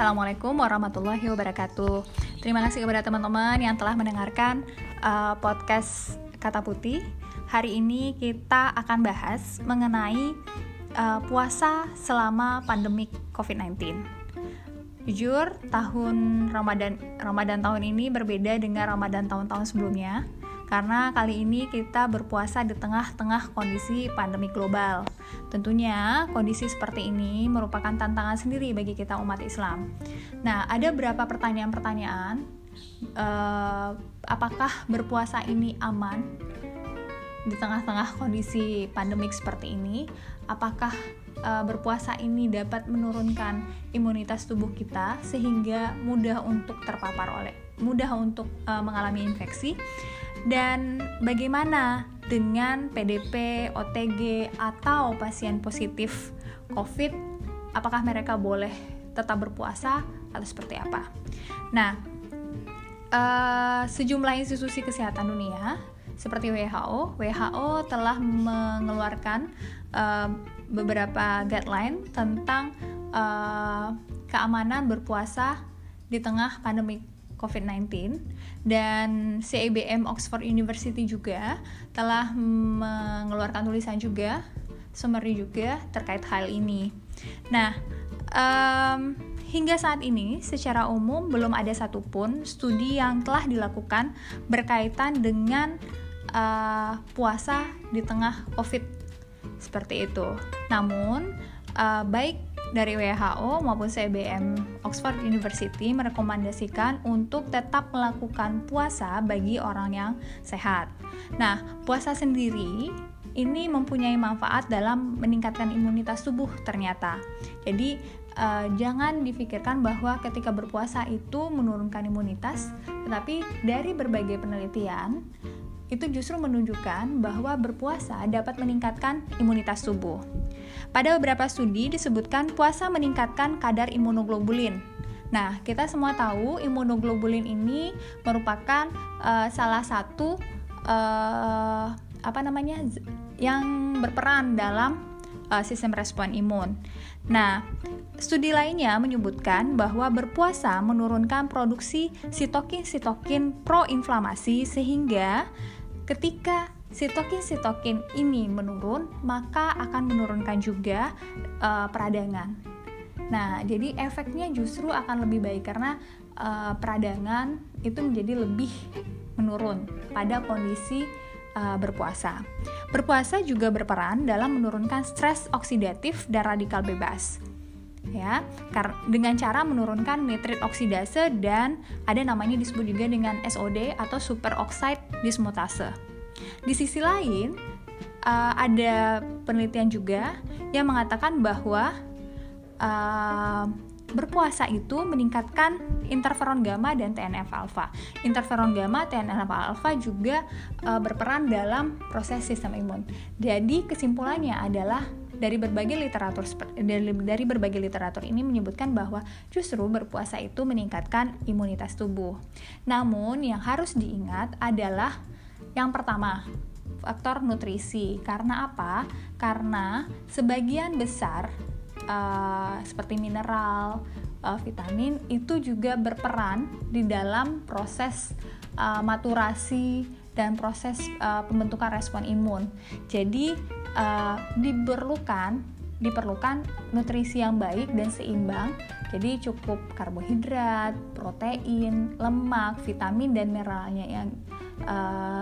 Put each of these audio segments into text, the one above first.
Assalamualaikum warahmatullahi wabarakatuh. Terima kasih kepada teman-teman yang telah mendengarkan uh, podcast Kata Putih. Hari ini kita akan bahas mengenai uh, puasa selama pandemik COVID-19. Jujur, tahun Ramadan Ramadan tahun ini berbeda dengan Ramadan tahun-tahun sebelumnya karena kali ini kita berpuasa di tengah-tengah kondisi pandemi global. Tentunya kondisi seperti ini merupakan tantangan sendiri bagi kita umat Islam. Nah, ada beberapa pertanyaan-pertanyaan, uh, apakah berpuasa ini aman di tengah-tengah kondisi pandemik seperti ini? Apakah uh, berpuasa ini dapat menurunkan imunitas tubuh kita sehingga mudah untuk terpapar oleh mudah untuk uh, mengalami infeksi dan bagaimana dengan PDP, OTG, atau pasien positif COVID? Apakah mereka boleh tetap berpuasa atau seperti apa? Nah, uh, sejumlah institusi kesehatan dunia seperti WHO, WHO telah mengeluarkan uh, beberapa guideline tentang uh, keamanan berpuasa di tengah pandemi COVID-19 dan CIBM Oxford University juga telah mengeluarkan tulisan juga summary juga terkait hal ini. Nah, um, hingga saat ini secara umum belum ada satupun studi yang telah dilakukan berkaitan dengan uh, puasa di tengah COVID seperti itu. Namun, uh, baik dari WHO maupun CBM Oxford University merekomendasikan untuk tetap melakukan puasa bagi orang yang sehat. Nah, puasa sendiri ini mempunyai manfaat dalam meningkatkan imunitas tubuh ternyata. Jadi uh, jangan difikirkan bahwa ketika berpuasa itu menurunkan imunitas, tetapi dari berbagai penelitian itu justru menunjukkan bahwa berpuasa dapat meningkatkan imunitas tubuh. Pada beberapa studi disebutkan puasa meningkatkan kadar imunoglobulin. Nah, kita semua tahu imunoglobulin ini merupakan uh, salah satu uh, apa namanya yang berperan dalam uh, sistem respon imun. Nah, studi lainnya menyebutkan bahwa berpuasa menurunkan produksi sitokin-sitokin proinflamasi sehingga ketika sitokin-sitokin ini menurun, maka akan menurunkan juga uh, peradangan. Nah, jadi efeknya justru akan lebih baik karena uh, peradangan itu menjadi lebih menurun pada kondisi uh, berpuasa. Berpuasa juga berperan dalam menurunkan stres oksidatif dan radikal bebas. Ya, dengan cara menurunkan nitrit oksidase dan ada namanya disebut juga dengan SOD atau superoxide dismutase. Di sisi lain, uh, ada penelitian juga yang mengatakan bahwa uh, berpuasa itu meningkatkan interferon gamma dan TNF alpha. Interferon gamma, TNF alpha juga uh, berperan dalam proses sistem imun. Jadi kesimpulannya adalah dari berbagai literatur dari, dari berbagai literatur ini menyebutkan bahwa justru berpuasa itu meningkatkan imunitas tubuh. Namun yang harus diingat adalah yang pertama, faktor nutrisi. Karena apa? Karena sebagian besar uh, seperti mineral, uh, vitamin itu juga berperan di dalam proses uh, maturasi dan proses uh, pembentukan respon imun. Jadi uh, diperlukan diperlukan nutrisi yang baik dan seimbang. Jadi cukup karbohidrat, protein, lemak, vitamin dan mineralnya yang uh,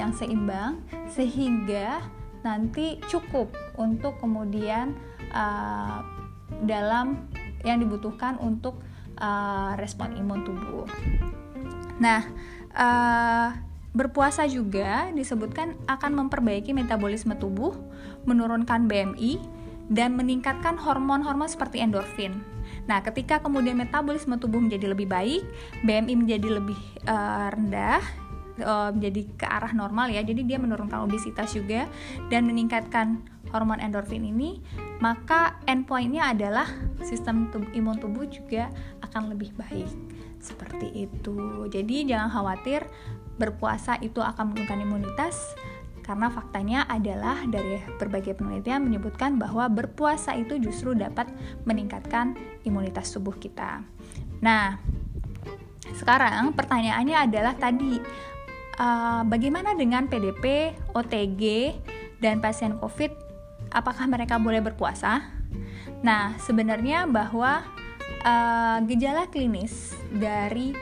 yang seimbang sehingga nanti cukup untuk kemudian uh, dalam yang dibutuhkan untuk uh, respon imun tubuh. Nah, uh, berpuasa juga disebutkan akan memperbaiki metabolisme tubuh, menurunkan BMI, dan meningkatkan hormon-hormon seperti endorfin. Nah, ketika kemudian metabolisme tubuh menjadi lebih baik, BMI menjadi lebih uh, rendah, uh, menjadi ke arah normal ya. Jadi dia menurunkan obesitas juga dan meningkatkan hormon endorfin ini maka endpointnya adalah sistem tub imun tubuh juga akan lebih baik. Seperti itu. Jadi jangan khawatir berpuasa itu akan menurunkan imunitas Karena faktanya adalah dari berbagai penelitian menyebutkan bahwa berpuasa itu justru dapat meningkatkan imunitas tubuh kita. Nah, sekarang pertanyaannya adalah tadi uh, bagaimana dengan PDP, OTG, dan pasien COVID? Apakah mereka boleh berpuasa? Nah, sebenarnya bahwa uh, gejala klinis dari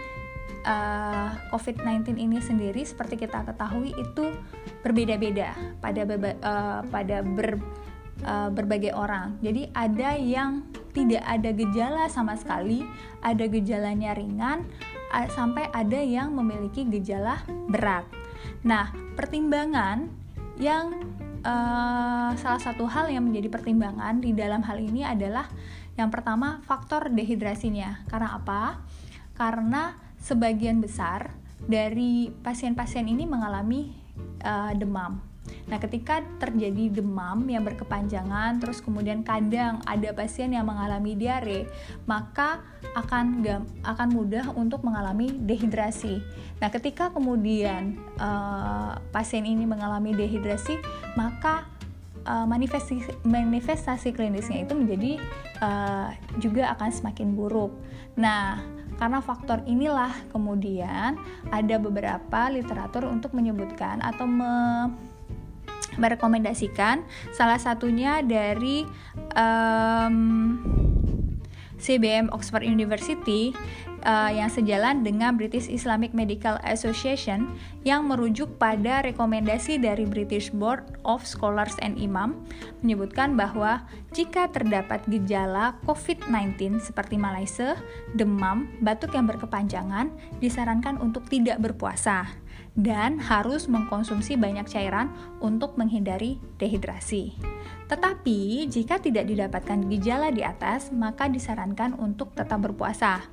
uh, COVID-19 ini sendiri seperti kita ketahui itu berbeda-beda pada uh, pada ber, uh, berbagai orang. Jadi ada yang tidak ada gejala sama sekali, ada gejalanya ringan, sampai ada yang memiliki gejala berat. Nah, pertimbangan yang uh, salah satu hal yang menjadi pertimbangan di dalam hal ini adalah yang pertama, faktor dehidrasinya. Karena apa? Karena sebagian besar dari pasien-pasien ini mengalami uh, demam. Nah, ketika terjadi demam yang berkepanjangan, terus kemudian kadang ada pasien yang mengalami diare, maka akan akan mudah untuk mengalami dehidrasi. Nah, ketika kemudian uh, pasien ini mengalami dehidrasi, maka uh, manifestasi manifestasi klinisnya itu menjadi uh, juga akan semakin buruk. Nah, karena faktor inilah kemudian ada beberapa literatur untuk menyebutkan atau me merekomendasikan salah satunya dari um, CBM Oxford University uh, yang sejalan dengan British Islamic Medical Association yang merujuk pada rekomendasi dari British Board of Scholars and Imam menyebutkan bahwa jika terdapat gejala COVID-19 seperti malaise, demam, batuk yang berkepanjangan, disarankan untuk tidak berpuasa dan harus mengkonsumsi banyak cairan untuk menghindari dehidrasi. Tetapi, jika tidak didapatkan gejala di atas, maka disarankan untuk tetap berpuasa.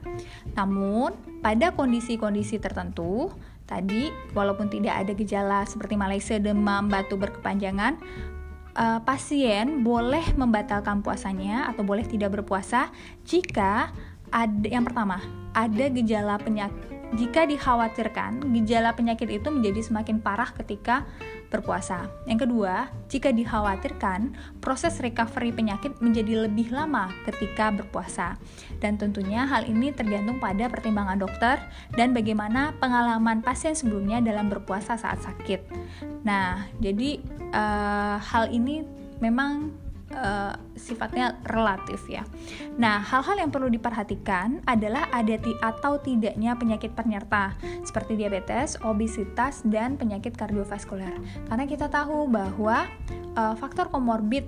Namun, pada kondisi-kondisi tertentu, tadi walaupun tidak ada gejala seperti malaise, demam, batu berkepanjangan, uh, pasien boleh membatalkan puasanya atau boleh tidak berpuasa jika ada yang pertama, ada gejala penyakit jika dikhawatirkan, gejala penyakit itu menjadi semakin parah ketika berpuasa. Yang kedua, jika dikhawatirkan, proses recovery penyakit menjadi lebih lama ketika berpuasa. Dan tentunya hal ini tergantung pada pertimbangan dokter dan bagaimana pengalaman pasien sebelumnya dalam berpuasa saat sakit. Nah, jadi uh, hal ini memang uh, sifatnya relatif ya. Nah, hal-hal yang perlu diperhatikan adalah ada atau tidaknya penyakit penyerta seperti diabetes, obesitas, dan penyakit kardiovaskuler. Karena kita tahu bahwa uh, faktor komorbid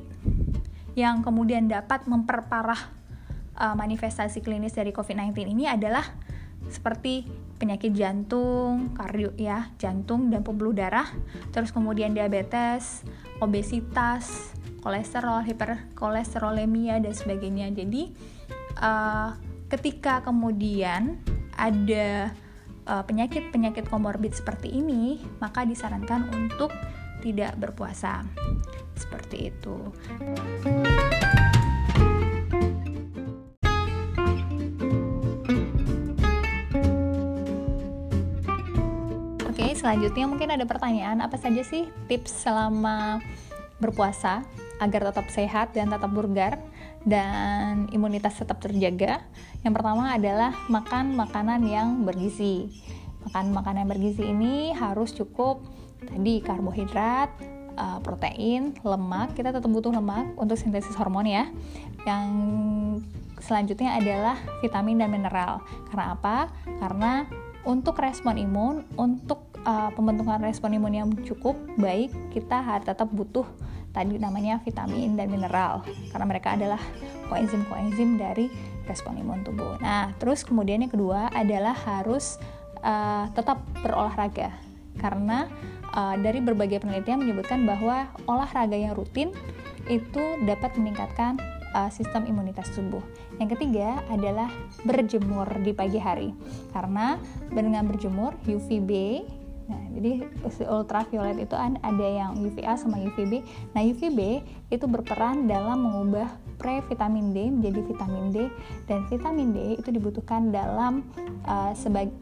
yang kemudian dapat memperparah uh, manifestasi klinis dari COVID-19 ini adalah seperti penyakit jantung, kardio ya, jantung dan pembuluh darah, terus kemudian diabetes, obesitas, kolesterol, hiperkolesterolemia dan sebagainya. Jadi uh, ketika kemudian ada uh, penyakit-penyakit komorbid seperti ini, maka disarankan untuk tidak berpuasa. Seperti itu. Oke, selanjutnya mungkin ada pertanyaan apa saja sih tips selama berpuasa agar tetap sehat dan tetap burgar dan imunitas tetap terjaga. Yang pertama adalah makan makanan yang bergizi. Makan makanan yang bergizi ini harus cukup tadi karbohidrat, uh, protein, lemak. Kita tetap butuh lemak untuk sintesis hormon ya. Yang selanjutnya adalah vitamin dan mineral. Karena apa? Karena untuk respon imun, untuk uh, pembentukan respon imun yang cukup baik, kita harus tetap butuh tadi namanya vitamin dan mineral karena mereka adalah koenzim-koenzim dari respon imun tubuh. Nah, terus kemudian yang kedua adalah harus uh, tetap berolahraga karena uh, dari berbagai penelitian menyebutkan bahwa olahraga yang rutin itu dapat meningkatkan uh, sistem imunitas tubuh. Yang ketiga adalah berjemur di pagi hari karena dengan berjemur UVB Nah, jadi ultraviolet itu ada yang UVA sama UVB. Nah, UVB itu berperan dalam mengubah pre-vitamin D menjadi vitamin D dan vitamin D itu dibutuhkan dalam uh, sebagai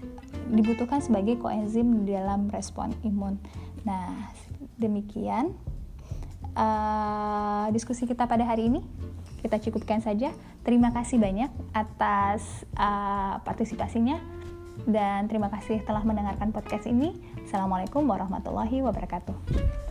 dibutuhkan sebagai koenzim dalam respon imun. Nah, demikian uh, diskusi kita pada hari ini. Kita cukupkan saja. Terima kasih banyak atas uh, partisipasinya dan terima kasih telah mendengarkan podcast ini. Assalamualaikum warahmatullahi wabarakatuh.